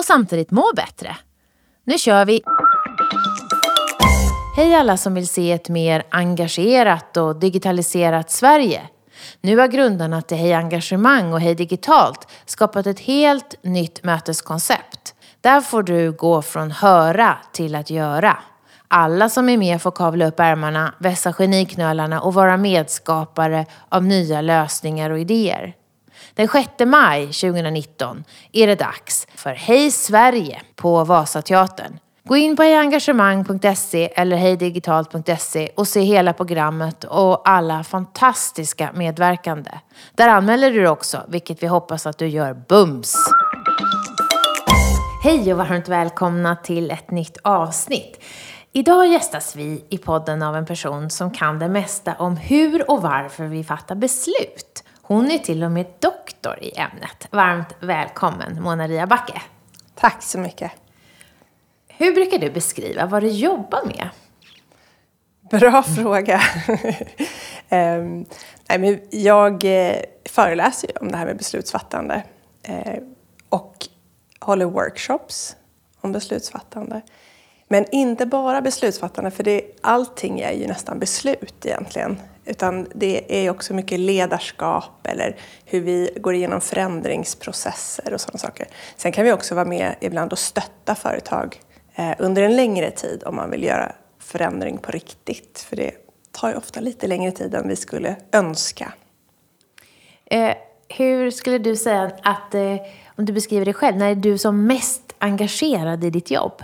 och samtidigt må bättre. Nu kör vi! Hej alla som vill se ett mer engagerat och digitaliserat Sverige. Nu har grundarna till Hej Engagemang och Hej Digitalt skapat ett helt nytt möteskoncept. Där får du gå från höra till att göra. Alla som är med får kavla upp ärmarna, vässa geniknölarna och vara medskapare av nya lösningar och idéer. Den 6 maj 2019 är det dags för Hej Sverige på Vasateatern. Gå in på hejengagemang.se eller hejdigitalt.se och se hela programmet och alla fantastiska medverkande. Där anmäler du dig också, vilket vi hoppas att du gör bums! Hej och varmt välkomna till ett nytt avsnitt. Idag gästas vi i podden av en person som kan det mesta om hur och varför vi fattar beslut. Hon är till och med doktor i ämnet. Varmt välkommen Mona Ria Backe. Tack så mycket. Hur brukar du beskriva vad du jobbar med? Bra fråga. um, nej, men jag eh, föreläser ju om det här med beslutsfattande eh, och håller workshops om beslutsfattande. Men inte bara beslutsfattande, för det, allting är ju nästan beslut egentligen. Utan det är också mycket ledarskap eller hur vi går igenom förändringsprocesser och sådana saker. Sen kan vi också vara med ibland och stötta företag eh, under en längre tid om man vill göra förändring på riktigt. För det tar ju ofta lite längre tid än vi skulle önska. Eh, hur skulle du säga att, eh, om du beskriver dig själv, när är du som mest engagerad i ditt jobb?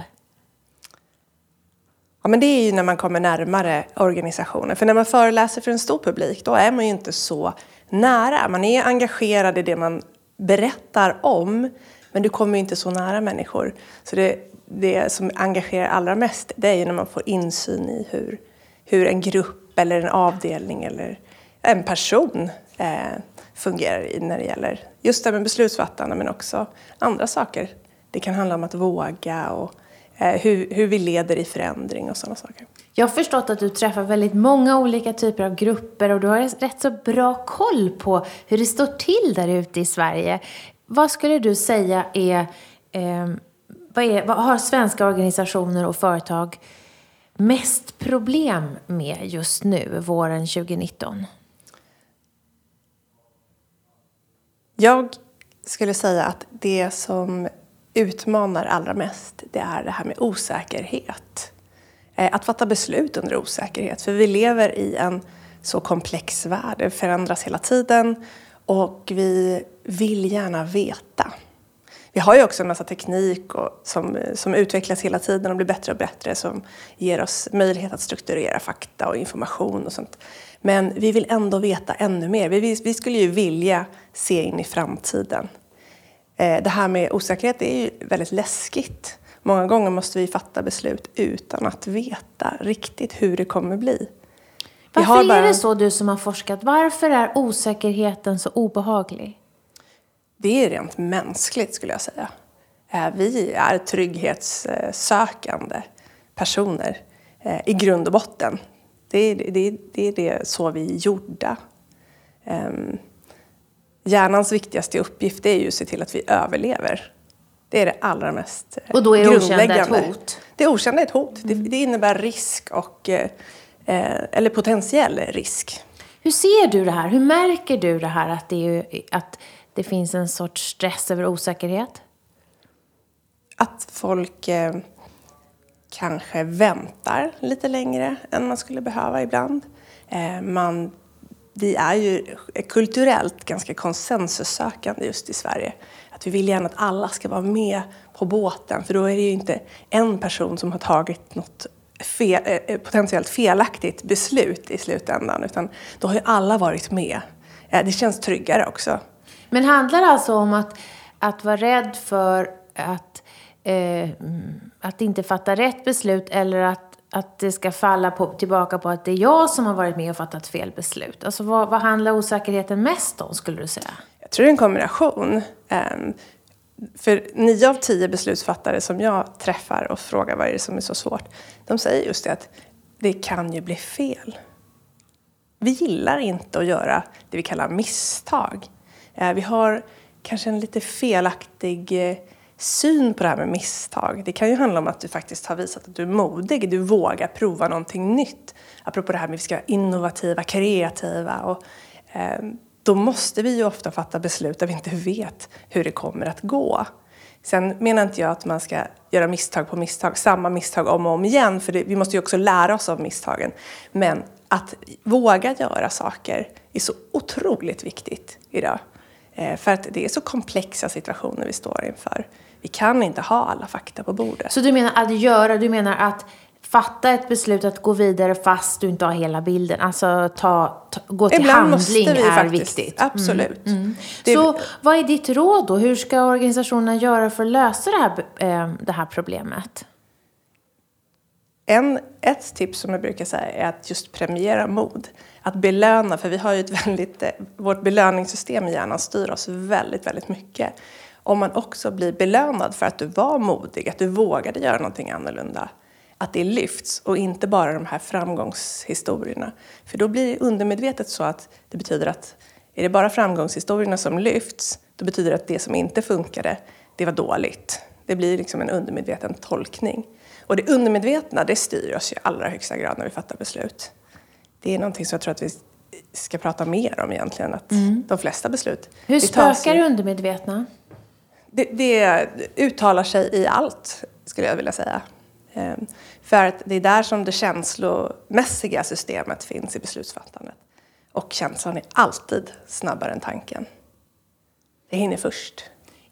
Ja, men det är ju när man kommer närmare organisationen. För när man föreläser för en stor publik, då är man ju inte så nära. Man är engagerad i det man berättar om, men du kommer ju inte så nära människor. Så det, det som engagerar allra mest, det är ju när man får insyn i hur, hur en grupp eller en avdelning eller en person eh, fungerar i när det gäller just det med beslutsfattande, men också andra saker. Det kan handla om att våga och hur, hur vi leder i förändring och sådana saker. Jag har förstått att du träffar väldigt många olika typer av grupper och du har rätt så bra koll på hur det står till där ute i Sverige. Vad skulle du säga är, eh, vad, är vad har svenska organisationer och företag mest problem med just nu, våren 2019? Jag skulle säga att det som utmanar allra mest, det är det här med osäkerhet. Eh, att fatta beslut under osäkerhet, för vi lever i en så komplex värld. Det förändras hela tiden och vi vill gärna veta. Vi har ju också en massa teknik och, som, som utvecklas hela tiden och blir bättre och bättre som ger oss möjlighet att strukturera fakta och information och sånt. Men vi vill ändå veta ännu mer. Vi, vi skulle ju vilja se in i framtiden. Eh, det här med osäkerhet är ju väldigt läskigt. Många gånger måste vi fatta beslut utan att veta riktigt hur det kommer bli. Varför bara... är det så du som har forskat? Varför är osäkerheten så obehaglig? Det är rent mänskligt skulle jag säga. Eh, vi är trygghetssökande personer eh, i grund och botten. Det är, det, det är det så vi är gjorda. Hjärnans viktigaste uppgift är ju att se till att vi överlever. Det är det allra mest Och då är det okända ett hot? Det okända är ett hot. Mm. Det, det, innebär risk och, eh, eller potentiell risk. Hur ser du det här? Hur märker du det här att det, är, att det finns en sorts stress över osäkerhet? Att folk eh, kanske väntar lite längre än man skulle behöva ibland. Eh, man vi är ju kulturellt ganska konsensussökande just i Sverige. Att vi vill gärna att alla ska vara med på båten för då är det ju inte en person som har tagit något fel, eh, potentiellt felaktigt beslut i slutändan utan då har ju alla varit med. Eh, det känns tryggare också. Men handlar det alltså om att, att vara rädd för att eh, att inte fatta rätt beslut eller att, att det ska falla på, tillbaka på att det är jag som har varit med och fattat fel beslut? Alltså vad, vad handlar osäkerheten mest om skulle du säga? Jag tror det är en kombination. Um, för nio av tio beslutsfattare som jag träffar och frågar vad är det som är så svårt, de säger just det att det kan ju bli fel. Vi gillar inte att göra det vi kallar misstag. Ehm, vi har kanske en lite felaktig eh, syn på det här med misstag. Det kan ju handla om att du faktiskt har visat att du är modig, du vågar prova någonting nytt. Apropå det här med att vi ska vara innovativa, kreativa. Och, eh, då måste vi ju ofta fatta beslut där vi inte vet hur det kommer att gå. Sen menar inte jag att man ska göra misstag på misstag, samma misstag om och om igen, för det, vi måste ju också lära oss av misstagen. Men att våga göra saker är så otroligt viktigt idag. Eh, för att det är så komplexa situationer vi står inför. Vi kan inte ha alla fakta på bordet. Så du menar att göra, du menar att fatta ett beslut att gå vidare fast du inte har hela bilden. Alltså ta, ta gå till Ibland handling måste vi är faktiskt. viktigt. Absolut. Mm. Mm. Så vad är ditt råd då? Hur ska organisationerna göra för att lösa det här, eh, det här problemet? En, ett tips som jag brukar säga är att just premiera mod. Att belöna, för vi har ju ett väldigt, eh, vårt belöningssystem i hjärnan styr oss väldigt, väldigt mycket. Om man också blir belönad för att du var modig, att du vågade göra någonting annorlunda, att det lyfts och inte bara de här framgångshistorierna. För då blir det undermedvetet så att det betyder att är det bara framgångshistorierna som lyfts, då betyder det att det som inte funkade, det var dåligt. Det blir liksom en undermedveten tolkning. Och det undermedvetna, det styr oss i allra högsta grad när vi fattar beslut. Det är någonting som jag tror att vi ska prata mer om egentligen, att de flesta beslut... Hur spökar det undermedvetna? Det, det uttalar sig i allt, skulle jag vilja säga. Ehm, för att det är där som det känslomässiga systemet finns i beslutsfattandet. Och känslan är alltid snabbare än tanken. Det hinner först.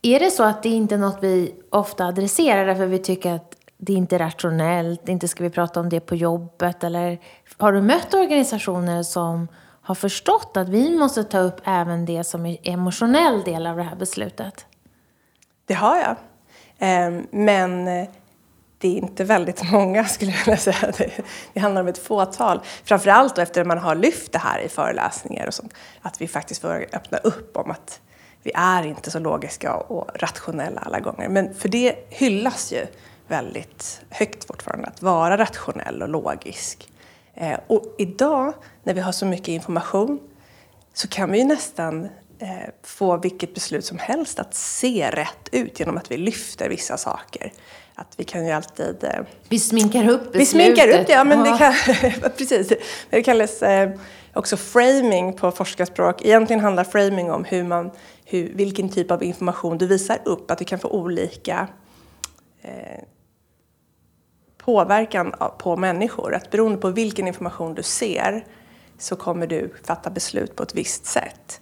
Är det så att det inte är något vi ofta adresserar därför vi tycker att det inte är rationellt, inte ska vi prata om det på jobbet? Eller har du mött organisationer som har förstått att vi måste ta upp även det som är emotionell del av det här beslutet? Det har jag. Ehm, men eh, det är inte väldigt många skulle jag vilja säga. Det, handlar om ett fåtal. Framförallt efter att man har lyft det här i föreläsningar och sånt. Att vi faktiskt får öppna upp om att vi är inte så logiska och rationella alla gånger. Men för det hyllas ju väldigt högt fortfarande, att vara rationell och logisk. Eh, och idag när vi har så mycket information så kan vi ju nästan få vilket beslut som helst att se rätt ut genom att vi lyfter vissa saker. Att vi kan ju alltid... Eh, Vi sminkar upp beslutet. vi sminkar upp det, ja men det kan, precis. Det kallas eh, också framing på forskarspråk. Egentligen handlar framing om hur man, hur, vilken typ av information du visar upp. Att du kan få olika eh, påverkan på människor. Att beroende på vilken information du ser så kommer du fatta beslut på ett visst sätt.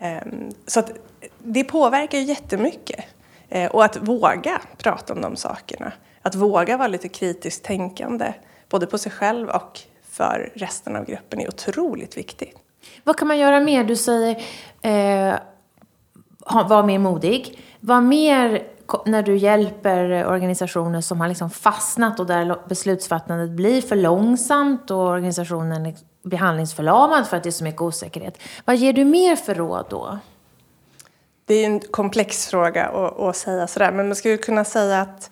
Ehm, så att det påverkar ju jättemycket. Eh, och att våga prata om de sakerna. Att våga vara lite kritiskt tänkande, både på sig själv och för resten av gruppen är otroligt viktigt. Vad kan man göra mer? Du säger eh, var mer modig. Var mer när du hjälper organisationer som har liksom fastnat och där beslutsfattandet blir för långsamt och organisationen liksom behandlingsförlamad för att det är så mycket osäkerhet. Vad ger du mer för råd då? Det är en komplex fråga att, att säga sådär, men man skulle kunna säga att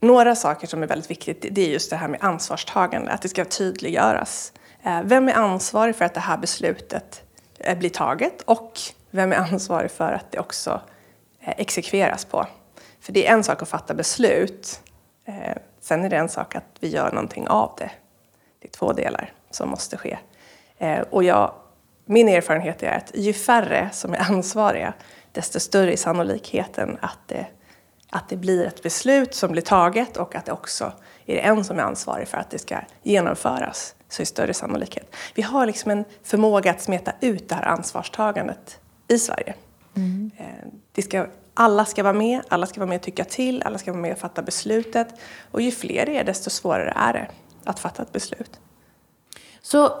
några saker som är väldigt viktigt, det är just det här med ansvarstagande, att det ska tydliggöras. Eh, vem är ansvarig för att det här beslutet eh, blir taget och vem är ansvarig för att det också eh, exekveras på? För det är en sak att fatta beslut, sen är det en sak att vi gör någonting av det. Det är två delar som måste ske. Eh, Och jag, min erfarenhet är att ju färre som är ansvariga, desto större är sannolikheten att det, att det blir ett beslut som blir taget och att det också är det en som är ansvarig för att det ska genomföras, så är större sannolikhet. Vi har liksom en förmåga att smeta ut det här ansvarstagandet i Sverige. Eh, Det ska, alla ska vara med, alla ska vara med och tycka till, alla ska vara med och fatta beslutet. Och ju fler det är, desto svårare är det att fatta ett beslut. Så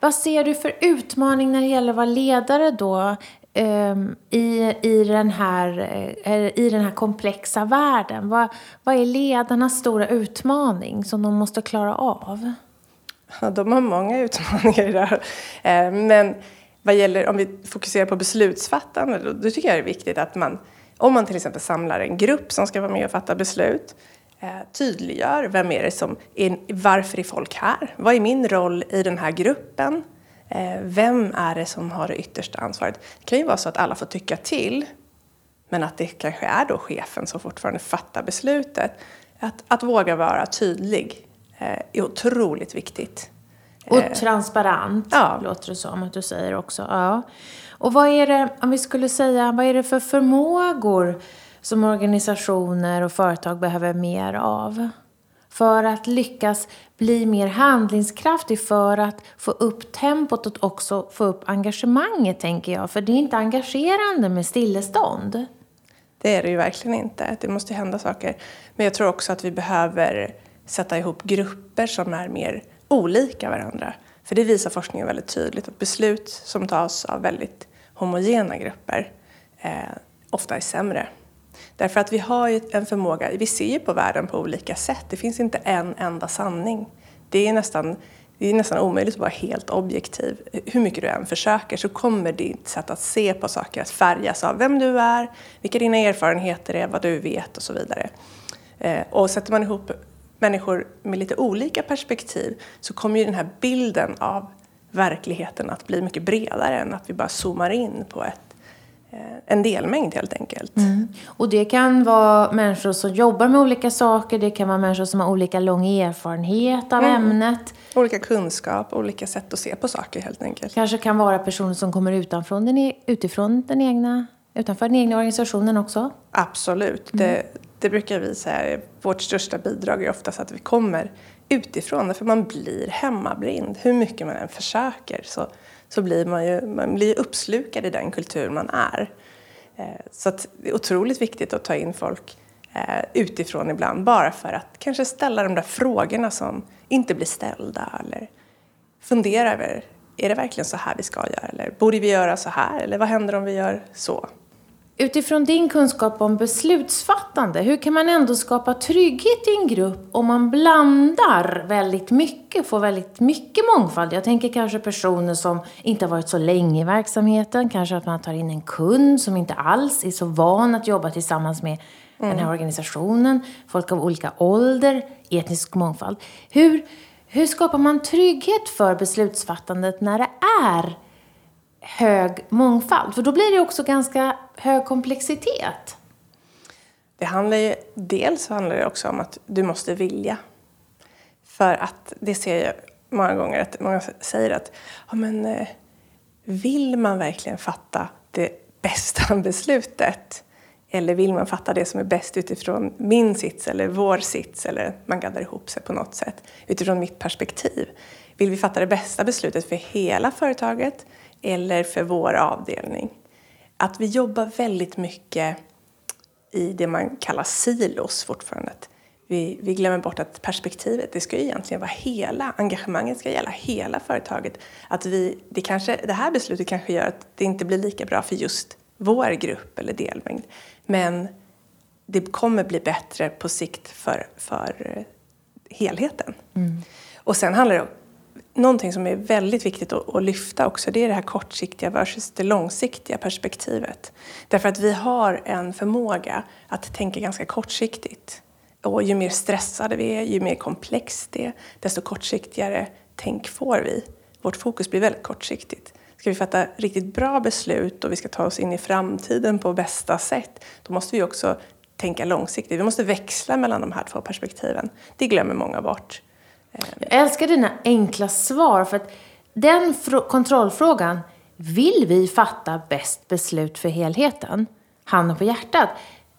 vad ser du för utmaning när det gäller att vara ledare då? um, i, i, den här, uh, i den här komplexa världen? Vad, vad är ledarnas stora utmaning som de måste klara av? Ja, de har många utmaningar i det här. Ehm, men vad gäller, om vi fokuserar på beslutsfattande, då, då tycker jag det är viktigt att man, om man till exempel samlar en grupp som ska vara med och fatta beslut, tydliggör vem är det som är, varför är folk här? Vad är min roll i den här gruppen? Eh, vem är det som har det yttersta ansvaret? Det kan ju vara så att alla får tycka till, men att det kanske är då chefen som fortfarande fattar beslutet. Att, att våga vara tydlig eh, är otroligt viktigt. Och eh, transparent, ja. låter det som att du säger också. Ja. Och vad är det, om vi skulle säga, vad är det för förmågor som organisationer och företag behöver mer av? För att lyckas bli mer handlingskraftig, för att få upp tempot och också få upp engagemanget, tänker jag. För det är inte engagerande med stillestånd. Det är det ju verkligen inte. Det måste hända saker. Men jag tror också att vi behöver sätta ihop grupper som är mer olika varandra. För det visar forskningen väldigt tydligt att beslut som tas av väldigt homogena grupper eh, ofta är sämre. Därför att vi har ju en förmåga, vi ser ju på världen på olika sätt. Det finns inte en enda sanning. Det är nästan, det är nästan omöjligt att vara helt objektiv. Hur mycket du än försöker så kommer ditt sätt att se på saker att färgas av vem du är, vilka dina erfarenheter är, vad du vet och så vidare. Eh, och sätter man ihop människor med lite olika perspektiv så kommer ju den här bilden av verkligheten att bli mycket bredare än att vi bara zoomar in på ett, en delmängd helt enkelt. Mm. Och det kan vara människor som jobbar med olika saker, det kan vara människor som har olika lång erfarenhet av mm. ämnet. Olika kunskap, olika sätt att se på saker helt enkelt. Kanske kan vara personer som kommer utanför den, e utifrån den egna, utanför den egna organisationen också. Absolut. Mm. Det, det brukar vi säga, vårt största bidrag är oftast att vi kommer utifrån, för man blir hemmablind. Hur mycket man än försöker så, så blir man ju man blir uppslukad i den kultur man är. Eh, så det är otroligt viktigt att ta in folk eh, utifrån ibland, bara för att kanske ställa de där frågorna som inte blir ställda eller fundera över, är det verkligen så här vi ska göra? Eller borde vi göra så här? Eller vad händer om vi gör så? Utifrån din kunskap om beslutsfattande, hur kan man ändå skapa trygghet i en grupp om man blandar väldigt mycket, får väldigt mycket mångfald? Jag tänker kanske personer som inte har varit så länge i verksamheten, kanske att man tar in en kund som inte alls är så van att jobba tillsammans med mm. den här organisationen, folk av olika ålder, etnisk mångfald. Hur, hur skapar man trygghet för beslutsfattandet när det är hög mångfald? För då blir det också ganska hög komplexitet. Det handlar ju, dels handlar det också om att du måste vilja. För att det ser jag många gånger att många säger att ja, men, eh, vill man verkligen fatta det bästa beslutet? Eller vill man fatta det som är bäst utifrån min sits eller vår sits eller man gaddar ihop sig på något sätt utifrån mitt perspektiv? Vill vi fatta det bästa beslutet för hela företaget eller för vår avdelning. Att vi jobbar väldigt mycket i det man kallar silos fortfarande. Vi, vi glömmer bort att perspektivet, det ska ju egentligen vara hela, engagemanget ska gälla hela företaget. Att vi, det, kanske, det här beslutet kanske gör att det inte blir lika bra för just vår grupp eller delmängd. Men det kommer bli bättre på sikt för, för helheten. Mm. Och sen handlar det någonting som är väldigt viktigt att, lyfta också, det är det här kortsiktiga versus det långsiktiga perspektivet. Därför att vi har en förmåga att tänka ganska kortsiktigt. Och ju mer stressade vi är, ju mer komplext det är, desto kortsiktigare tänk får vi. Vårt fokus blir väldigt kortsiktigt. Ska vi fatta riktigt bra beslut och vi ska ta oss in i framtiden på bästa sätt, då måste vi också tänka långsiktigt. Vi måste växla mellan de här två perspektiven. Det glömmer många bort. Jag älskar dina enkla svar. För att den kontrollfrågan, vill vi fatta bäst beslut för helheten? Handen på hjärtat.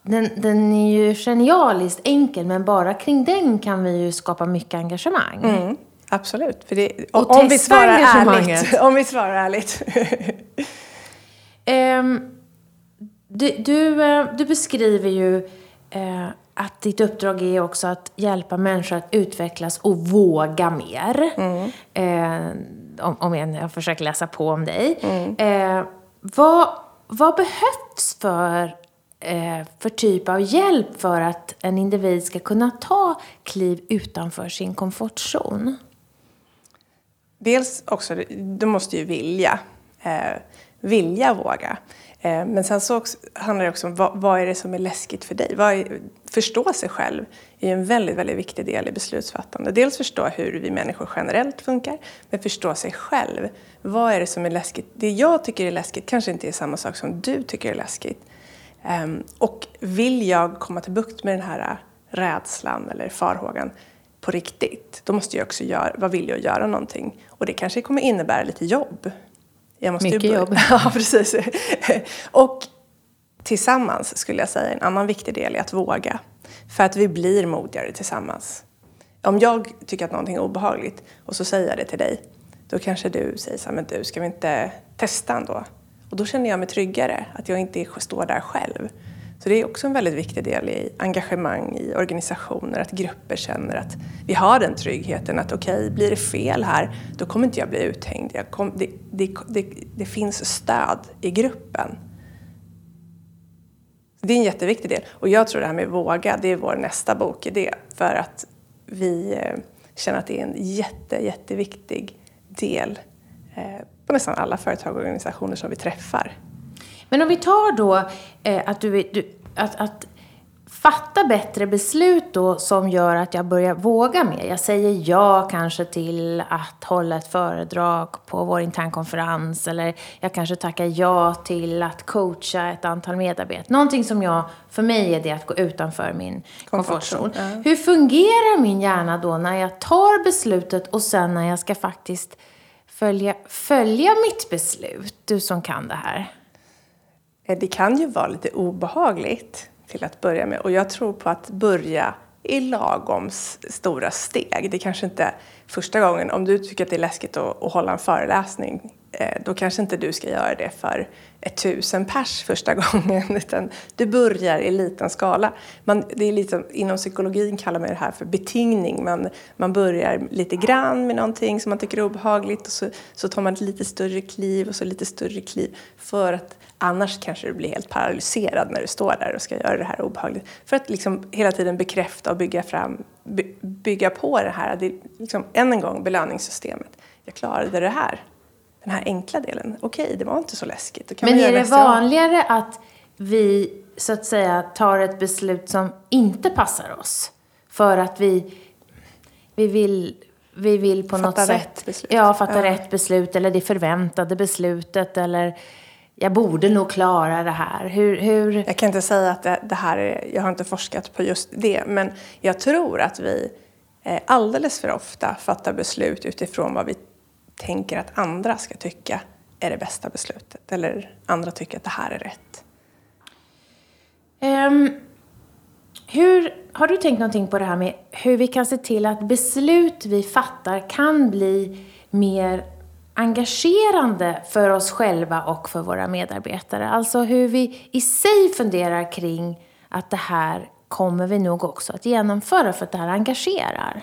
Den, den är ju genialiskt enkel, men bara kring den kan vi ju skapa mycket engagemang. Mm, absolut. För det, om, om, vi svarar ärligt, om vi svarar ärligt. um, du, du, eh, du, beskriver ju uh, att ditt uppdrag är också att hjälpa människor att utvecklas och våga mer. Mm. Eh, om, om jag, jag försöker läsa på om dig. Mm. Eh, vad, vad behövs för, eh, för typ av hjälp för att en individ ska kunna ta kliv utanför sin komfortzon? Dels också, du måste ju vilja. Vilja våga. Eh, men sen så också, handlar det också om vad, vad, är det som är läskigt för dig? Vad är, förstå sig själv är en väldigt, väldigt viktig del i beslutsfattande. Dels förstå hur vi människor generellt funkar, men förstå sig själv. Vad är det som är läskigt? Det jag tycker är läskigt kanske inte är samma sak som du tycker är läskigt. Ehm, och vill jag komma till bukt med den här äh, rädslan eller farhågan på riktigt, då måste jag också göra, vad vill jag göra någonting? Och det kanske kommer innebära lite jobb. Jag måste Mycket jobb. ja, precis. och tillsammans skulle jag säga en annan viktig del är att våga. För att vi blir modigare tillsammans. Om jag tycker att någonting är obehagligt och så säger jag det till dig, då kanske du säger så här, men du, ska vi inte testa ändå? Och då känner jag mig tryggare, att jag inte står där själv. Så det är också en väldigt viktig del i engagemang i organisationer, att grupper känner att vi har den tryggheten att okej, okay, blir det fel här, då kommer inte jag bli uthängd. Jag kom, det, det, det, det finns stöd i gruppen. Det är en jätteviktig del. Och jag tror det här med våga, det är vår nästa bokidé. För att vi eh, känner att det är en jätte, jätteviktig del eh, på nästan alla företag och organisationer som vi träffar. Men om vi tar då eh, att, du, du, att, att fatta bättre beslut då som gör att jag börjar våga mer. Jag säger ja kanske till att hålla ett föredrag på vår internkonferens eller jag kanske tackar ja till att coacha ett antal medarbetare. Någonting som jag, för mig är det att gå utanför min komfortzon. Ja. Hur fungerar min hjärna då när jag tar beslutet och sen när jag ska faktiskt följa, följa mitt beslut? Du som kan det här. Eh, det kan ju vara lite obehagligt till att börja med och jag tror på att börja i lagom stora steg. Det kanske inte första gången, om du tycker att det är läskigt att, att hålla en föreläsning, eh, då kanske inte du ska göra det för ett tusen pers första gången, utan du börjar i liten skala. Man, det är lite, inom psykologin kallar man det här för betingning. Man, man börjar lite grann med någonting som man tycker är obehagligt och så, så tar man ett lite större kliv och så lite större kliv för att Annars kanske du blir helt paralyserad när du står där och ska göra det här obehagligt. För att liksom hela tiden bekräfta och bygga, fram, bygga på det här. Det är liksom, än en gång belöningssystemet. Jag klarade det här. Den här enkla delen. Okej, det var inte så läskigt. Men är det vanligare att vi så att säga tar ett beslut som inte passar oss? För att vi, vi vill vi vill på fatta något sätt... beslut. Ja, fatta ja. rätt beslut eller det förväntade beslutet eller jag borde nog klara det här. Hur, hur... Jag kan inte säga att det, det, här är, jag har inte forskat på just det, men jag tror att vi eh, alldeles för ofta fattar beslut utifrån vad vi tänker att andra ska tycka är det bästa beslutet. Eller andra tycker att det här är rätt. Um, hur, har du tänkt någonting på det här med hur vi kan se till att beslut vi fattar kan bli mer engagerande för oss själva och för våra medarbetare. Alltså hur vi i sig funderar kring att det här kommer vi nog också att genomföra för att det här engagerar.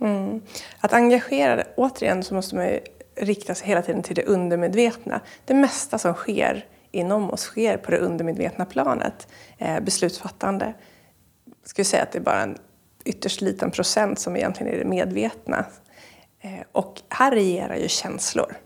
Mm. Att engagera, återigen så måste man ju rikta sig hela tiden till det undermedvetna. Det mesta som sker inom oss sker på det undermedvetna planet. Eh, beslutsfattande. Jag skulle säga att det är bara en ytterst liten procent som egentligen är det medvetna. Eh, och här regerar ju känslor.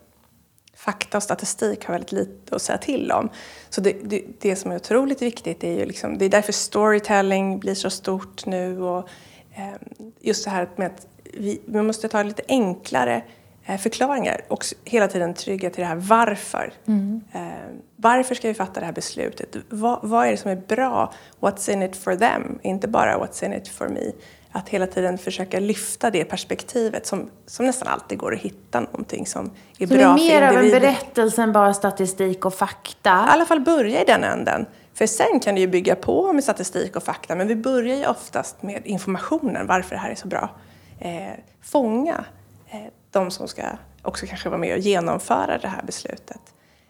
Fakta och statistik har väldigt lite att säga till om. Så det, det, det som är otroligt viktigt är ju liksom, det är därför storytelling blir så stort nu och eh, just det här med att vi, vi måste ta lite enklare eh, förklaringar och hela tiden trygga till det här varför. Mm. Eh, varför ska vi fatta det här beslutet? Va, vad är det som är bra? What's in it for them? Inte bara what's in it for me att hela tiden försöka lyfta det perspektivet som, som nästan alltid går att hitta någonting som är som bra är mer av en berättelse än bara statistik och fakta? I alla fall börja i den änden. För sen kan du ju bygga på med statistik och fakta, men vi börjar ju oftast med informationen, varför det här är så bra. Eh, fånga eh, de som ska också kanske vara med och genomföra det här beslutet.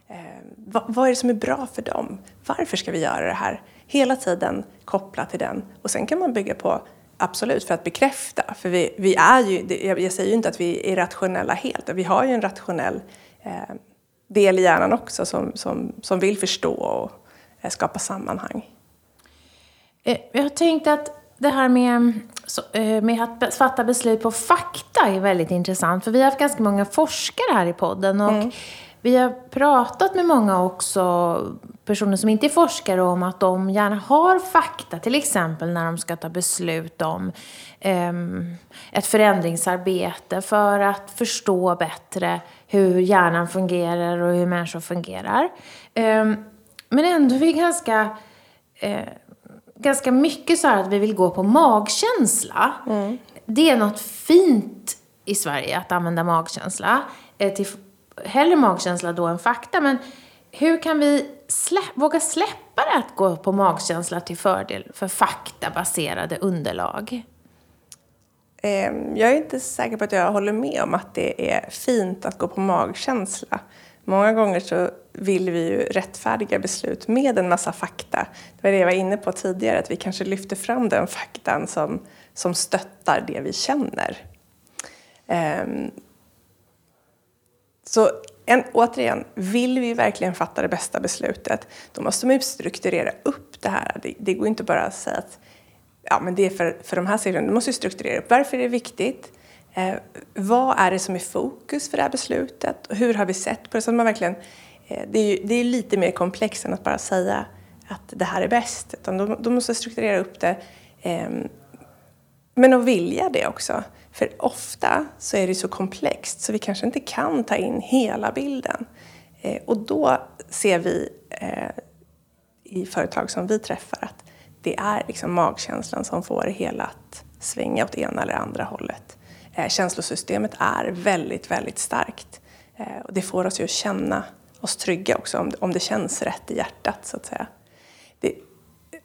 Eh, vad, vad är det som är bra för dem? Varför ska vi göra det här? Hela tiden koppla till den. Och sen kan man bygga på Absolut, för att bekräfta. För vi, vi är ju, jag säger ju inte att vi är rationella helt, vi har ju en rationell eh, del i hjärnan också som, som, som vill förstå och eh, skapa sammanhang. Eh, jag har tänkt att det här med, eh, med att fatta beslut på fakta är väldigt intressant. För vi har haft ganska många forskare här i podden. Och mm. Vi har pratat med många också, personer som inte är forskare, om att de gärna har fakta. Till exempel när de ska ta beslut om um, ett förändringsarbete för att förstå bättre hur hjärnan fungerar och hur människor fungerar. Um, men ändå är vi ganska, uh, ganska mycket så att vi vill gå på magkänsla. Mm. Det är något fint i Sverige att använda magkänsla. Eh, till hellre magkänsla då än fakta. Men hur kan vi slä våga släppa det att gå på magkänsla till fördel för faktabaserade underlag? Ehm, jag är inte säker på att jag håller med om att det är fint att gå på magkänsla. Många gånger så vill vi ju rättfärdiga beslut med en massa fakta. Det var det jag var inne på tidigare, att vi kanske lyfter fram den faktan som, som stöttar det vi känner. Ehm, så en, återigen, vill vi verkligen fatta det bästa beslutet, då måste man strukturera upp det här. Det, det går inte bara att säga att ja, men det är för, för de här siffrorna. Du måste ju strukturera upp. Varför är det viktigt? Eh, vad är det som är fokus för det här beslutet? Och hur har vi sett på det? Så man verkligen, eh, det, är ju, det är lite mer komplext än att bara säga att det här är bäst. Utan då, då måste strukturera upp det. Eh, men att vilja det också. För ofta så är det så komplext så vi kanske inte kan ta in hela bilden. Eh, och då ser vi eh, i företag som vi träffar att det är liksom magkänslan som får det hela att svänga åt ena eller andra hållet. Eh, känslosystemet är väldigt, väldigt starkt. Och det får oss ju att känna oss trygga också om, det känns rätt i hjärtat så att säga. Det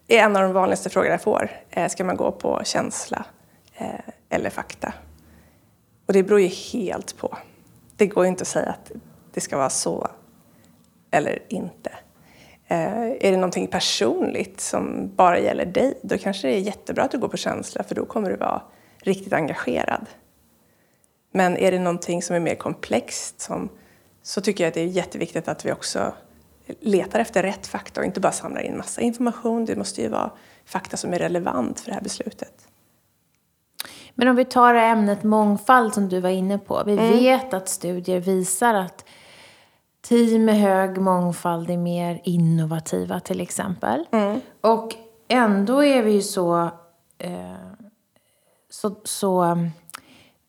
är en av de vanligaste frågorna jag får. Ska man gå på känsla eller fakta? Och det beror ju helt på. Det går ju inte att säga att det ska vara så eller inte. Eh, är det någonting personligt som bara gäller dig, då kanske det är jättebra att du går på känsla för då kommer du vara riktigt engagerad. Men är det någonting som är mer komplext som, så tycker jag att det är jätteviktigt att vi också letar efter rätt fakta och inte bara samlar in massa information. Det måste ju vara fakta som är relevant för det här beslutet. Men om vi tar ämnet mångfald som du var inne på. Vi mm. vet att studier visar att team med hög mångfald är mer innovativa till exempel. Mm. Och ändå är vi ju så, eh, så, så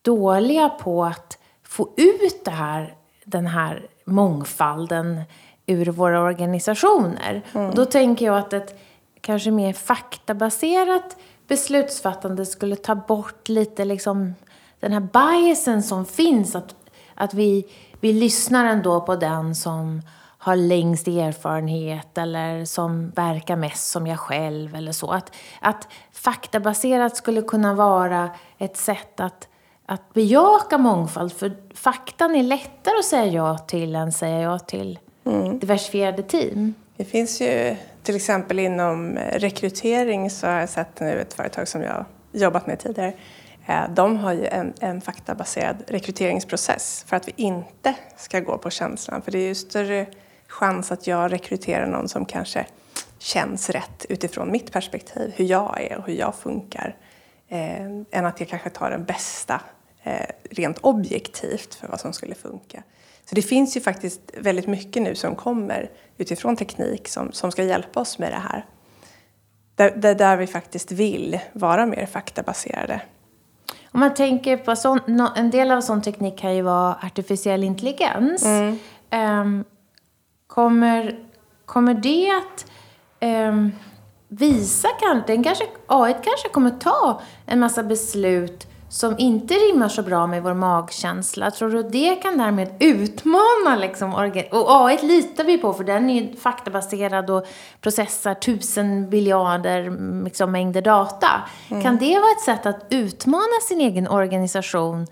dåliga på att få ut det här, den här mångfalden ur våra organisationer. Mm. Och då tänker jag att ett kanske mer faktabaserat beslutsfattande skulle ta bort lite liksom den här biasen som finns. Att, att vi, vi lyssnar ändå på den som har längst erfarenhet eller som verkar mest som jag själv eller så. Att, att faktabaserat skulle kunna vara ett sätt att, att bejaka mångfald. För faktan är lättare att säga ja till än säga ja till mm. diversifierade team. Det finns ju till exempel inom eh, rekrytering så har jag sett nu ett företag som jag jobbat med tidigare. Eh, de har ju en, en faktabaserad rekryteringsprocess för att vi inte ska gå på känslan. För det är ju större chans att jag rekryterar någon som kanske känns rätt utifrån mitt perspektiv, hur jag är och hur jag funkar. Eh, än att jag kanske tar den bästa eh, rent objektivt för vad som skulle funka. Så det finns ju faktiskt väldigt mycket nu som kommer utifrån teknik som, som ska hjälpa oss med det här. Där, där, där vi faktiskt vill vara mer faktabaserade. Om man tänker på sån, en del av sån teknik kan ju vara artificiell intelligens. Mm. Um, kommer, kommer det att um, visa kanske, kanske, AI kanske kommer ta en massa beslut som inte rimmar så bra med vår magkänsla, tror du det kan därmed utmana liksom Och AI litar vi på för den är ju faktabaserad och processar tusen biljarder liksom, mängder data. Mm. Kan det vara ett sätt att utmana sin egen organisation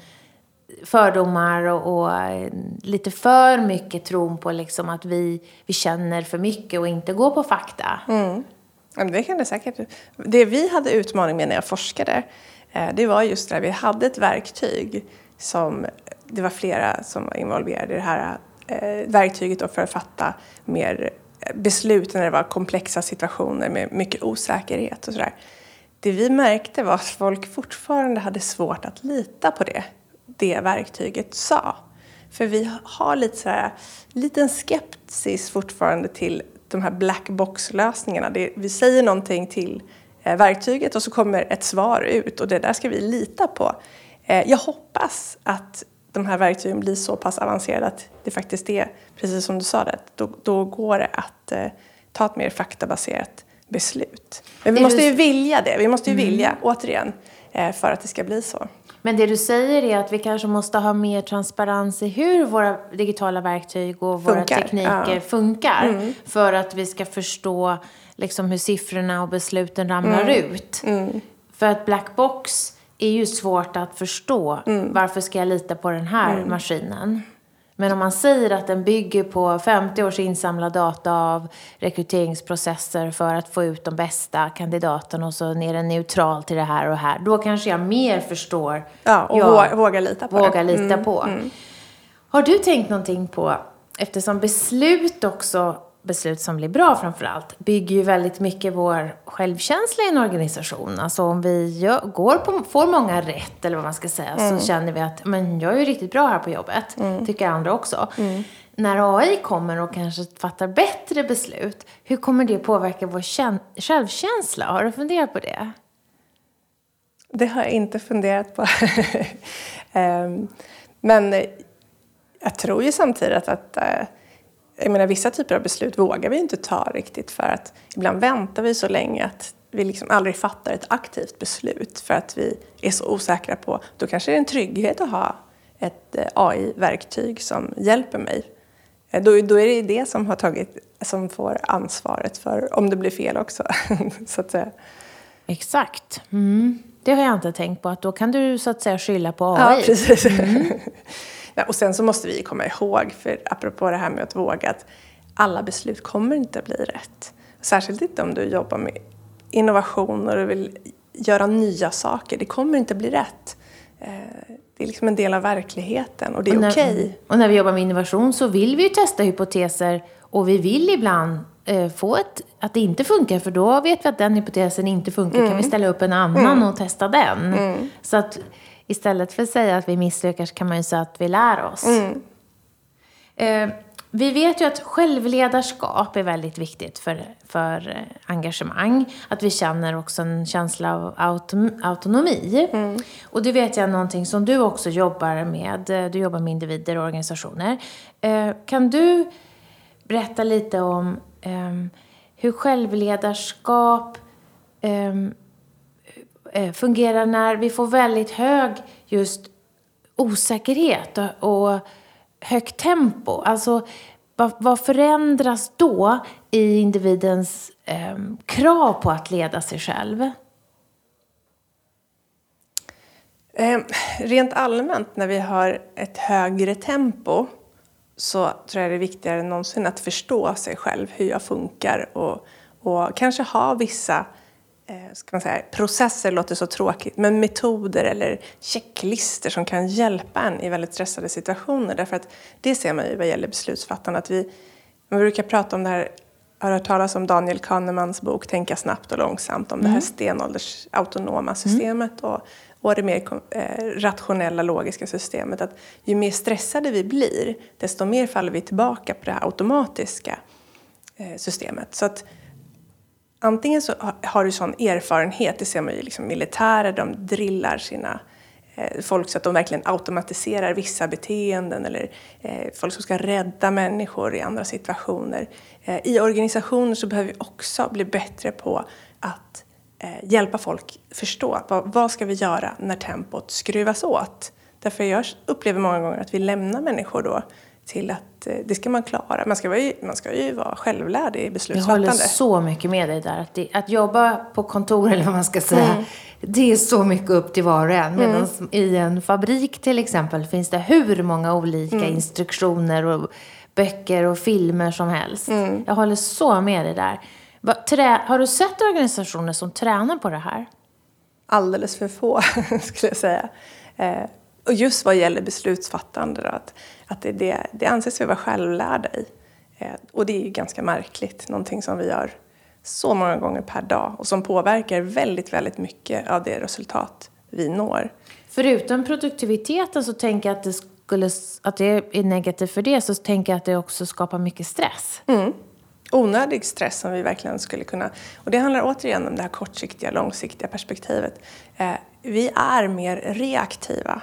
fördomar och, och, eh, lite för mycket tron på liksom att vi, vi känner för mycket och inte går på fakta? Mm. Det kan det säkert. Det vi hade utmaning med när jag forskade Eh, det var just det här, vi hade ett verktyg som, det var flera som var involverade i det här, eh, verktyget då för att fatta mer eh, beslut när det var komplexa situationer med mycket osäkerhet och sådär. Det vi märkte var att folk fortfarande hade svårt att lita på det, det verktyget sa. För vi har lite så här, liten skepsis fortfarande till de här black box-lösningarna. Vi säger någonting till eh, verktyget och så kommer ett svar ut och det där ska vi lita på. Eh, jag hoppas att de här verktygen blir så pass avancerade att det faktiskt är, precis som du sa, det, då, då går det att eh, ta ett mer faktabaserat beslut. Men vi måste ju vilja det. Vi måste ju mm. vilja, återigen, eh, för att det ska bli så. Men det du säger är att vi kanske måste ha mer transparens i hur våra digitala verktyg och våra funkar. tekniker ja. funkar. Mm. För att vi ska förstå liksom, hur siffrorna och besluten ramlar mm. ut. Mm. För att black box är ju svårt att förstå. Mm. Varför ska jag lita på den här mm. maskinen? Men om man säger att den bygger på 50 års insamlad data av rekryteringsprocesser för att få ut de bästa kandidaterna och så är den neutral till det här och här. Då kanske jag mer förstår. Ja, och jag vågar lita på vågar det. Lita mm, på. Mm. Har du tänkt någonting på, eftersom beslut också beslut som blir bra framför allt bygger ju väldigt mycket vår självkänsla i en organisation. Alltså om vi gör, går på, får många rätt, eller vad man ska säga, mm. så känner vi att men jag är ju riktigt bra här på jobbet. Mm. Tycker andra också. Mm. När AI kommer och kanske fattar bättre beslut, hur kommer det påverka vår självkänsla? Har du funderat på det? Det har jag inte funderat på. um, men jag tror ju samtidigt att uh, jag menar, vissa typer av beslut vågar vi inte ta riktigt för att ibland väntar vi så länge att vi liksom aldrig fattar ett aktivt beslut för att vi är så osäkra på, då kanske det är en trygghet att ha ett eh, AI-verktyg som hjälper mig. Eh, då, då är det det som har tagit, som får ansvaret för om det blir fel också, så att säga. Exakt. Mm. Det har jag inte tänkt på, att då kan du så att säga skylla på AI. Ja, precis. Mm. Och sen så måste vi komma ihåg, för apropå det här med att våga, att alla beslut kommer inte att bli rätt. Särskilt inte om du jobbar med innovation och du vill göra nya saker. Det kommer inte att bli rätt. Eh, det är liksom en del av verkligheten och det är okej. Okay. Och när vi jobbar med innovation så vill vi ju testa hypoteser och vi vill ibland eh, få ett, att det inte funkar för då vet vi att den hypotesen inte funkar. Mm. Kan vi ställa upp en annan mm. och testa den? Mm. Så att istället för att säga att vi misslyckas kan man ju säga att vi lär oss. Mm. Eh, vi vet ju att självledarskap är väldigt viktigt för, för eh, engagemang. Att vi känner också en känsla av autom autonomi. Mm. Och det vet jag är någonting som du också jobbar med. Eh, du jobbar med individer och organisationer. Eh, kan du berätta lite om eh, hur självledarskap eh, Eh, Eh, fungerar när vi får väldigt hög just osäkerhet och, högt tempo. Alltså, vad, förändras då i individens eh, krav på att leda sig själv? Eh, rent allmänt, när vi har ett högre tempo så tror jag det är viktigare än någonsin att förstå sig själv, hur jag funkar och, och kanske ha vissa ska man säga, processer låter så tråkigt, men metoder eller checklister som kan hjälpa en i väldigt stressade situationer. Därför att det ser man ju vad gäller beslutsfattande. Att vi, man brukar prata om det här, har hört talas om Daniel Kahnemans bok Tänka snabbt och långsamt, om mm. det här mm. stenålders autonoma systemet mm. och, och det mer eh, rationella logiska systemet. Att ju mer stressade vi blir, desto mer faller vi tillbaka på det här automatiska eh, systemet. Så att antingen så har du sån erfarenhet, det ser man ju liksom militärer, de drillar sina eh, folk så att de verkligen automatiserar vissa beteenden eller eh, folk som ska rädda människor i andra situationer. Eh, I organisationer så behöver vi också bli bättre på att eh, hjälpa folk förstå vad, vad ska vi göra när tempot skruvas åt. Därför jag upplever många gånger att vi lämnar människor då till att eh, det ska man klara. Man ska, ju, man ska ju vara självlärd i beslutsfattande. Jag håller så mycket med dig där. Att, det, att jobba på kontor, eller vad man ska säga, mm. det är så mycket upp till var och en. Medan mm. i en fabrik till exempel finns det hur många olika mm. instruktioner och böcker och filmer som helst. Mm. Jag håller så med dig där. Trä, har du sett organisationer som tränar på det här? Alldeles för få, skulle jag säga. Eh, och just vad gäller beslutsfattande, då, att, att det, det, det anses vi vara självlärda i. Eh, och det är ju ganska märkligt, någonting som vi gör så många gånger per dag och som påverkar väldigt, väldigt mycket av det resultat vi når. Förutom produktiviteten så tänker jag att det, skulle, att det är negativt för det, så tänker jag att det också skapar mycket stress. Mm. Onödig stress som vi verkligen skulle kunna... Och det handlar återigen om det här kortsiktiga, långsiktiga perspektivet. Eh, vi är mer reaktiva.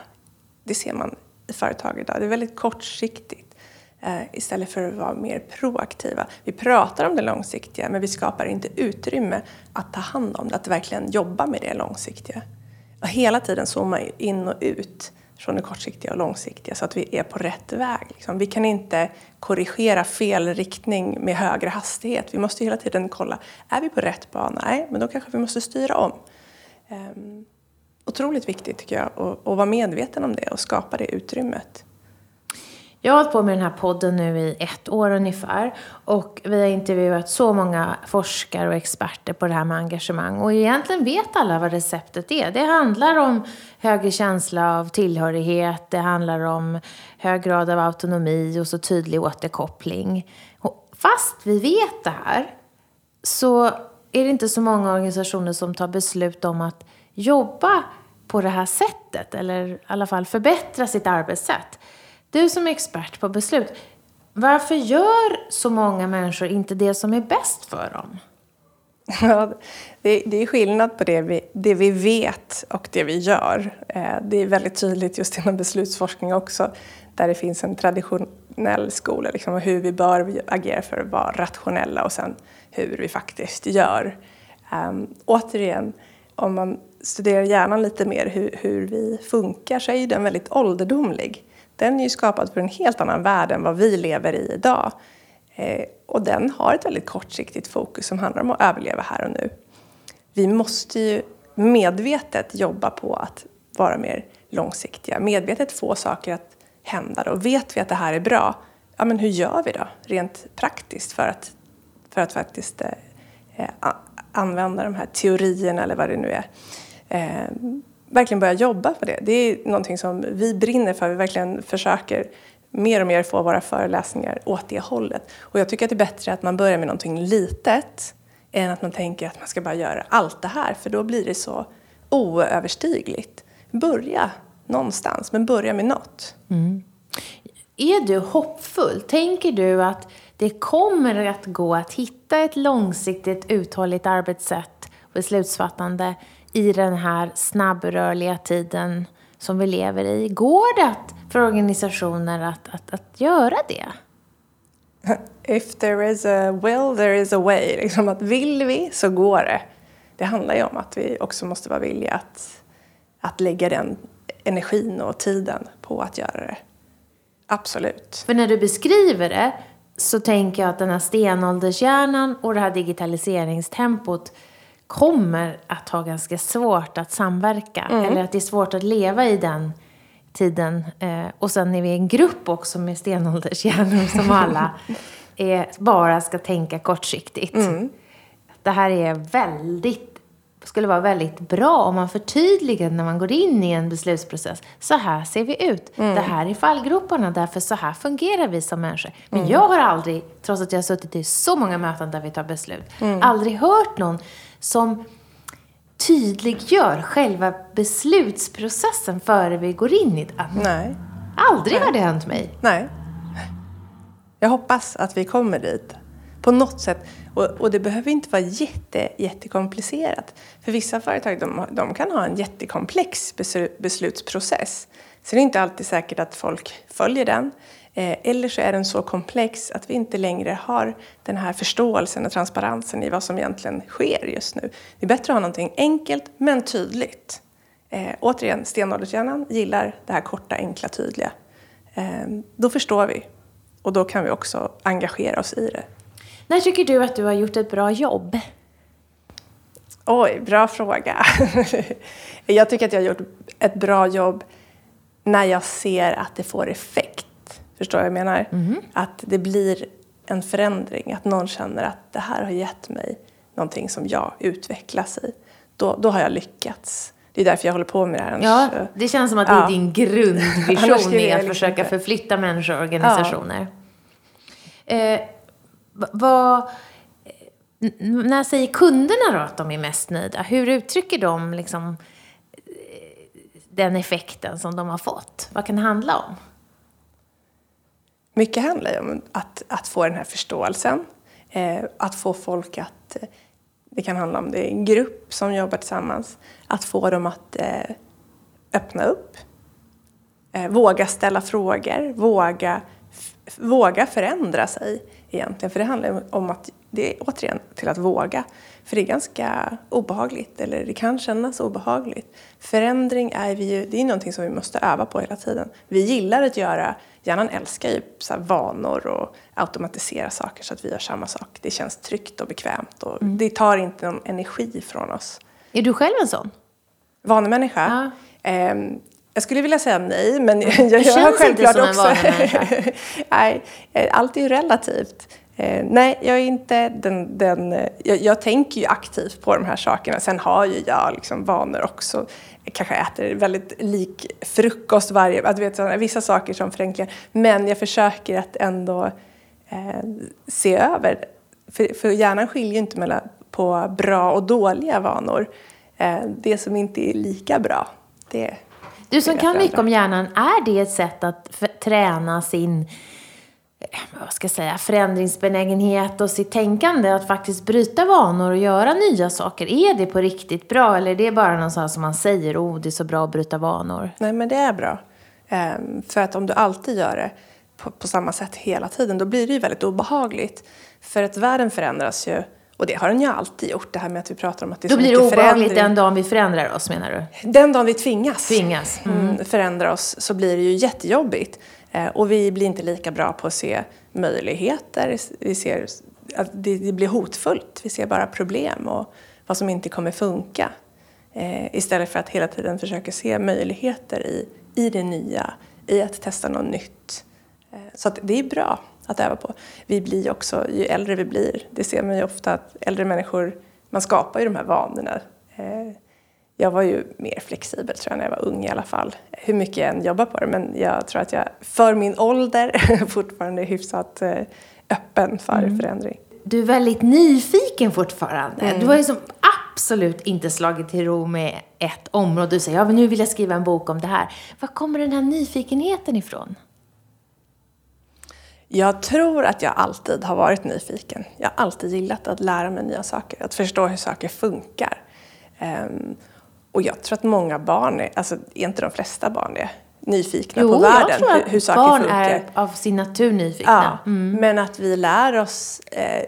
Det ser man företag idag. Det är väldigt kortsiktigt eh, istället för att vara mer proaktiva. Vi pratar om det långsiktiga men vi skapar inte utrymme att ta hand om det, att verkligen jobba med det långsiktiga. Och hela tiden zooma in och ut från det kortsiktiga och långsiktiga så att vi är på rätt väg. Liksom. Vi kan inte korrigera fel riktning med högre hastighet. Vi måste hela tiden kolla, är vi på rätt bana? Nej, men då kanske vi måste styra om. Um, otroligt viktigt tycker jag att, att vara medveten om det och skapa det utrymmet. Jag har hållit på med den här podden nu i ett år ungefär och vi har intervjuat så många forskare och experter på det här med engagemang och egentligen vet alla vad receptet är. Det handlar om högre känsla av tillhörighet, det handlar om hög grad av autonomi och så tydlig återkoppling. Och Fast vi vet det här så är det inte så många organisationer som tar beslut om att jobba på det här sättet eller i alla fall förbättra sitt arbetssätt. Du som är expert på beslut, varför gör så många människor inte det som är bäst för dem? Ja, det, det är skillnad på det vi, det vi vet och det vi gör. Eh, det är väldigt tydligt just inom beslutsforskning också, där det finns en traditionell skola, liksom, hur vi bör agera för att vara rationella och sen hur vi faktiskt gör. Um, återigen, om man studerar hjärnan lite mer, hur, hur vi funkar, så är ju den väldigt ålderdomlig den är ju skapad för en helt annan värld än vad vi lever i idag. Eh, och den har ett väldigt kortsiktigt fokus som handlar om att överleva här och nu. Vi måste ju medvetet jobba på att vara mer långsiktiga, medvetet få saker att hända. Och vet vi att det här är bra, ja men hur gör vi då rent praktiskt för att, för att faktiskt eh, eh använda de här teorierna eller vad det nu är. Eh, verkligen börja jobba på det. Det är någonting som vi brinner för. Vi verkligen försöker mer och mer få våra föreläsningar åt det hållet. Och jag tycker att det är bättre att man börjar med någonting litet än att man tänker att man ska bara göra allt det här, för då blir det så oöverstigligt. Börja någonstans, men börja med något. Mm. Är du hoppfull? Tänker du att det kommer att gå att hitta ett långsiktigt uthålligt arbetssätt, och beslutsfattande, i den här snabbrörliga tiden som vi lever i. Går det att, för organisationer att, att, att göra det? If there is a will, there is a way. Liksom att vill vi så går det. Det handlar ju om att vi också måste vara villiga att, att lägga den energin och tiden på att göra det. Absolut. För när du beskriver det så tänker jag att den här stenåldershjärnan och det här digitaliseringstempot kommer att ha ganska svårt att samverka. Mm. Eller att det är svårt att leva i den tiden. Eh, och sen är vi en grupp också med stenåldershjärnor som alla är, bara ska tänka kortsiktigt. Mm. Det här är väldigt skulle vara väldigt bra om man förtydligar när man går in i en beslutsprocess. Så här ser vi ut. Mm. Det här är fallgroparna, därför så här fungerar vi som människor. Men mm. jag har aldrig, trots att jag har suttit i så många möten där vi tar beslut, mm. aldrig hört någon som tydliggör själva beslutsprocessen före vi går in i den. Nej. Aldrig Nej. har det hänt mig. Nej. Jag hoppas att vi kommer dit. På något sätt. Och, och det behöver inte vara jätte, jättekomplicerat. För vissa företag de, de kan ha en jättekomplex beslutsprocess. Så det är inte alltid säkert att folk följer den. Eh, eller så är den så komplex att vi inte längre har den här förståelsen och transparensen i vad som egentligen sker just nu. Det är bättre att ha någonting enkelt men tydligt. Eh, återigen, stenåldershjärnan gillar det här korta, enkla, tydliga. Eh, då förstår vi och då kan vi också engagera oss i det. När tycker du att du har gjort ett bra jobb? Oj, bra fråga. jag tycker att jag har gjort ett bra jobb när jag ser att det får effekt. Förstår vad jag menar? Mm. Att det blir en förändring, att någon känner att det här har gett mig någonting som jag utvecklas i. Då, då har jag lyckats. det är därför jag håller på med det här. Ja, det känns som att det är Ja. din Annars grundvision i att liksom försöka inte- förflytta människor och organisationer. Eh, v- vad, när säger kunderna då att de är mest nöjda? Hur uttrycker de liksom, eh, den effekten som de har fått? Vad kan det handla om? Mycket handlar ju om att, att få den här förståelsen. Eh, att få folk att... Eh, det kan handla om det är en grupp som jobbar tillsammans. Att få dem att eh, öppna upp. Eh, våga ställa frågor. Våga, våga förändra sig egentligen. För det handlar ju om att... Det är återigen till att våga. För det är ganska obehagligt. Eller det kan kännas obehagligt. Förändring är vi ju... Det är någonting som vi måste öva på hela tiden. Vi gillar att göra... Hjärnan älskar ju så vanor och automatisera saker så att vi gör samma sak. Det känns tryggt och bekvämt och det tar inte någon energi från oss. Är du själv en sån? Vanemänniska? Ehm, jag skulle vilja säga nej, men jag, jag, känns har inte självklart som en också... vanemänniska. nej, eh, allt är ju relativt. Eh, nej, jag är inte den... den eh, jag, jag tänker ju aktivt på de här sakerna. Sen har ju jag liksom vanor också. Jag kanske äter väldigt lik frukost varje... Att vet, vissa saker som förenklingar. Men jag försöker att ändå eh, se över. För, för hjärnan skiljer ju inte mellan på bra och dåliga vanor. Eh, det som inte är lika bra, det Du som kan mycket om hjärnan, är det ett sätt att träna sin vad ska jag säga, förändringsbenägenhet och sitt tänkande? Att faktiskt bryta vanor och göra nya saker. Är det på riktigt bra eller är det bara något sånt som man säger, oh det är så bra att bryta vanor? Nej, men det är bra. Ehm, för att om du alltid gör det på, på samma sätt hela tiden, då blir det ju väldigt obehagligt. För att världen förändras ju, och det har den ju alltid gjort, det här med att vi pratar om att det är Då så blir det obehagligt förändring. den dagen vi förändrar oss menar du? Den dagen vi tvingas, Tvingas, mm. förändra oss så blir det ju jättejobbigt. Eh, och vi blir inte lika bra på att se möjligheter. Vi ser att det, blir hotfullt. Vi ser bara problem och vad som inte kommer funka. Eh, istället för att hela tiden försöka se möjligheter i, i det nya, i att testa något nytt. Eh, så att det är bra att öva på. Vi blir också, ju äldre vi blir, det ser man ju ofta att äldre människor, man skapar ju de här vanorna. Jag var ju mer flexibel tror jag när jag var ung i alla fall. Hur mycket jag än jobbar på det. Men jag tror att jag för min ålder fortfarande är hyfsat eh, öppen för förändring. Du är väldigt nyfiken fortfarande. Du har ju som absolut inte slagit till ro med ett område. Du säger, ja men nu vill jag skriva en bok om det här. Var kommer den här nyfikenheten ifrån? Jag tror att jag alltid har varit nyfiken. Jag har alltid gillat att lära mig nya saker, att förstå hur saker funkar. Ehm, och jag tror att många barn, är, alltså är inte de flesta barn det, nyfikna på världen, jag tror att hur, hur saker barn funkar. är av sin natur nyfikna. Ja, men att vi lär oss eh,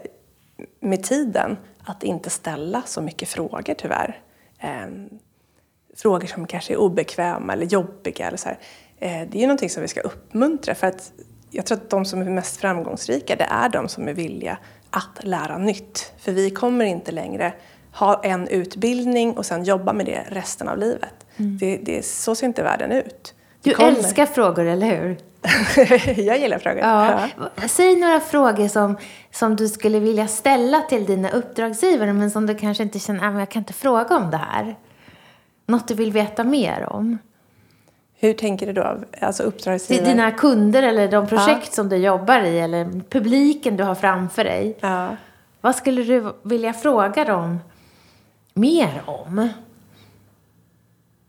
med tiden att inte ställa så mycket frågor tyvärr. Ehm, frågor som kanske är obekväma eller jobbiga. Eller så. Eh, det är ju någonting som vi ska uppmuntra för att jag tror att de som är mest framgångsrika det är de som är villiga att lära nytt. För vi kommer inte längre ha en utbildning och sen jobba med det resten av livet. Det, det, så ser inte världen ut. Du kommer- älskar frågor, eller hur? jag gillar frågor. Ja. Säg några frågor som, som du skulle vilja ställa till dina uppdragsgivare men som du kanske inte känner, att jag kan inte fråga om det här. Något du vill veta mer om. Hur tänker du då? Alltså Till uppdragsgivare? dina kunder eller de projekt som du jobbar i eller publiken du har framför dig. Ja. Vad skulle du vilja fråga dem mer om?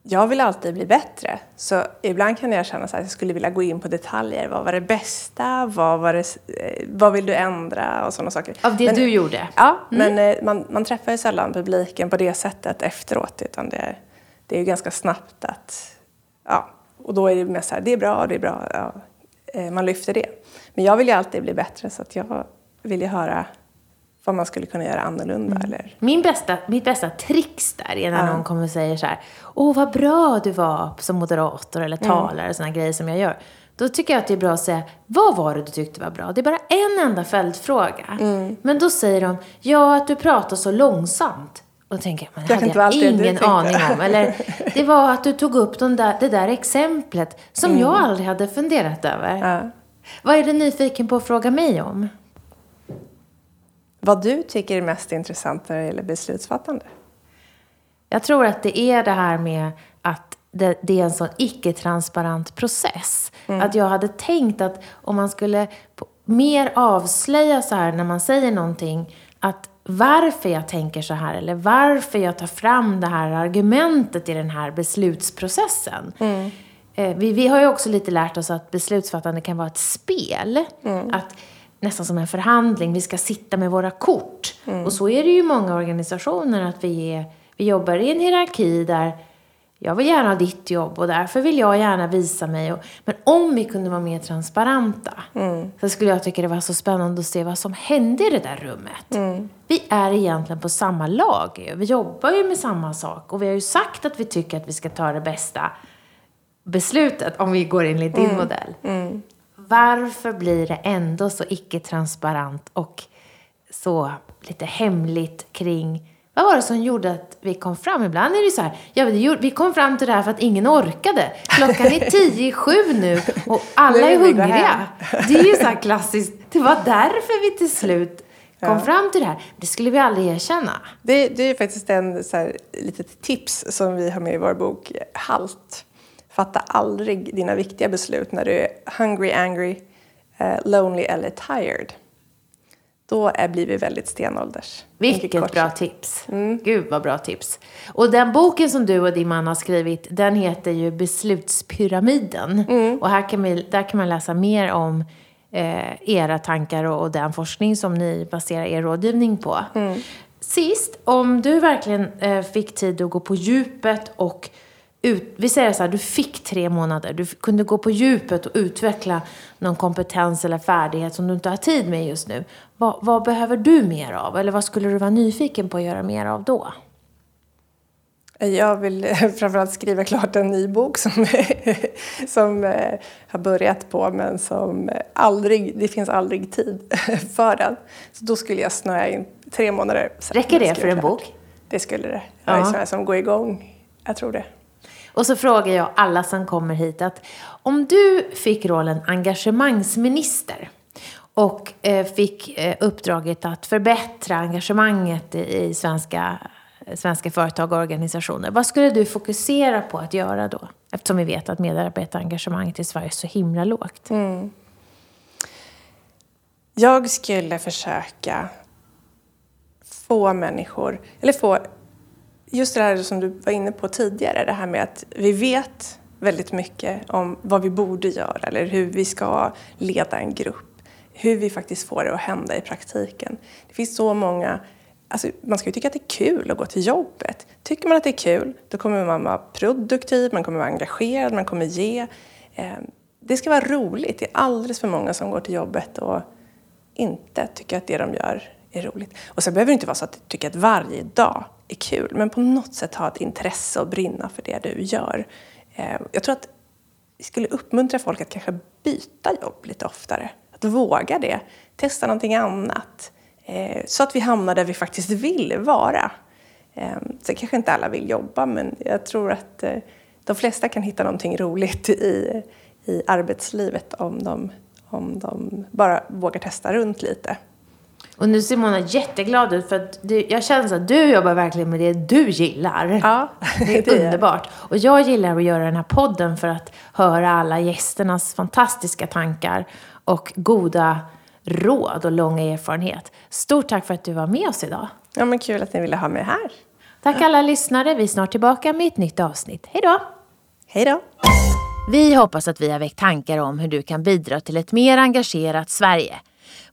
Jag vill alltid bli bättre. Så ibland kan jag känna att jag skulle vilja gå in på detaljer. Vad var det bästa? Vad, var det, eh, vad vill du ändra? Och sådana saker. Av det Men- du gjorde? Ja, men eh, man, man träffar ju sällan publiken på det sättet efteråt. Utan det, det är ju ganska snabbt att... Ja, och då är det mest så här, det är bra, det är bra. Ja, eh, man lyfter det. Men jag vill ju alltid bli bättre så att jag vill ju höra vad man skulle kunna göra annorlunda. Eller, Min bästa, mitt bästa tricks där är när någon kommer och säger så här, Åh, vad bra du var som moderator eller talare, sådana grejer som jag gör. Då tycker jag att det är bra att säga, vad var det du tyckte var bra? Det är bara en enda följdfråga. Men då säger de, ja, att du pratar så långsamt. Och då tänker jag, men det hade inte jag ingen aning om. Eller, det var att du tog upp de där, det där exemplet som jag aldrig hade funderat över. ja. Vad är du nyfiken på att fråga mig om? Vad du tycker är mest intressant när det gäller beslutsfattande? Jag tror att det är det här med att det, det är en sån icke-transparent process. Mm. Att jag hade tänkt att om man skulle mer avslöja så här när man säger någonting, att varför jag tänker så här eller varför jag tar fram det här argumentet i den här beslutsprocessen. Mm. Eh, vi, vi har ju också lite lärt oss att beslutsfattande kan vara ett spel. Mm. Att nästan som en förhandling, vi ska sitta med våra kort. Mm. Och så är det ju i många organisationer, att vi, är, vi jobbar i en hierarki där jag vill gärna ha ditt jobb och därför vill jag gärna visa mig. Och, men om vi kunde vara mer transparenta mm. så skulle jag tycka det var så spännande att se vad som hände i det där rummet. Mm. Vi är egentligen på samma lag. Vi jobbar ju med samma sak och vi har ju sagt att vi tycker att vi ska ta det bästa beslutet om vi går enligt din mm. modell. Varför blir det ändå så icke-transparent och så lite hemligt kring vad var det som gjorde att vi kom fram? Ibland är det så här, ja, vi kom fram till det här för att ingen orkade. Klockan är tio i sju nu och alla är hungriga. Det är ju så här klassiskt. Det var därför vi till slut kom ja. fram till det här. Det skulle vi aldrig erkänna. Det, det är faktiskt en så här, litet tips som vi har med i vår bok Halt. Fatta aldrig dina viktiga beslut när du är hungry, angry, uh, lonely eller tired då blir vi väldigt stenålders. Vilket bra tips. Mm. Gud vad bra tips. Och den boken som du och din man har skrivit, den heter ju Beslutspyramiden. Mm. Och här kan vi, där kan man läsa mer om eh, era tankar och, och, den forskning som ni baserar er rådgivning på. Mm. Sist, om du verkligen eh, fick tid att gå på djupet och ut, vi säger så här, du fick tre månader. Du kunde gå på djupet och utveckla någon kompetens eller färdighet som du inte har tid med just nu. Vad, vad, behöver du mer av? Eller vad skulle du vara nyfiken på att göra mer av då? Jag vill framförallt skriva klart en ny bok som, som eh, har börjat på men som aldrig, det finns aldrig tid för den. Så då skulle jag snöa in tre månader. Räcker det för en klart. bok? Det skulle det. Jag är sån som går igång. Jag tror det. Och så frågar jag alla som kommer hit att om du fick rollen engagemangsminister och eh, fick eh, uppdraget att förbättra engagemanget i svenska, svenska företag och organisationer. Vad skulle du fokusera på att göra då? Eftersom vi vet att medarbetarengagemanget i Sverige är så himla lågt. Mm. Jag skulle försöka få människor, eller få just det här som du var inne på tidigare, det här med att vi vet väldigt mycket om vad vi borde göra eller hur vi ska leda en grupp. Hur vi faktiskt får det att hända i praktiken. Det finns så många Alltså, man ska ju tycka att det är kul att gå till jobbet. Tycker man att det är kul, då kommer man vara produktiv, man kommer vara engagerad, man kommer ge. Ehm, det ska vara roligt. Det är alldeles för många som går till jobbet och inte tycker att det de gör är roligt. Och sen behöver det inte vara så att du tycker att varje dag är kul, men på något sätt ha ett intresse och brinna för det du gör. Eh, jag tror att vi skulle uppmuntra folk att kanske byta jobb lite oftare. Att våga det. Testa någonting annat. Eh, så att vi hamnar där vi faktiskt vill vara. Eh, sen kanske inte alla vill jobba, men jag tror att de flesta kan hitta någonting roligt i, i arbetslivet om de, om de bara vågar testa runt lite. Och nu ser Mona jätteglad ut för att du, jag känner att du jobbar verkligen med det du gillar. Ja, det är det underbart. Och jag gillar att göra den här podden för att höra alla gästernas fantastiska tankar och goda råd och långa erfarenhet. Stort tack för att du var med oss idag. Ja, men kul att ni ville ha mig här. Tack alla lyssnare. Vi är snart tillbaka med ett nytt avsnitt. Hej då! Hej då! Vi hoppas att vi har väckt tankar om hur du kan bidra till ett mer engagerat Sverige.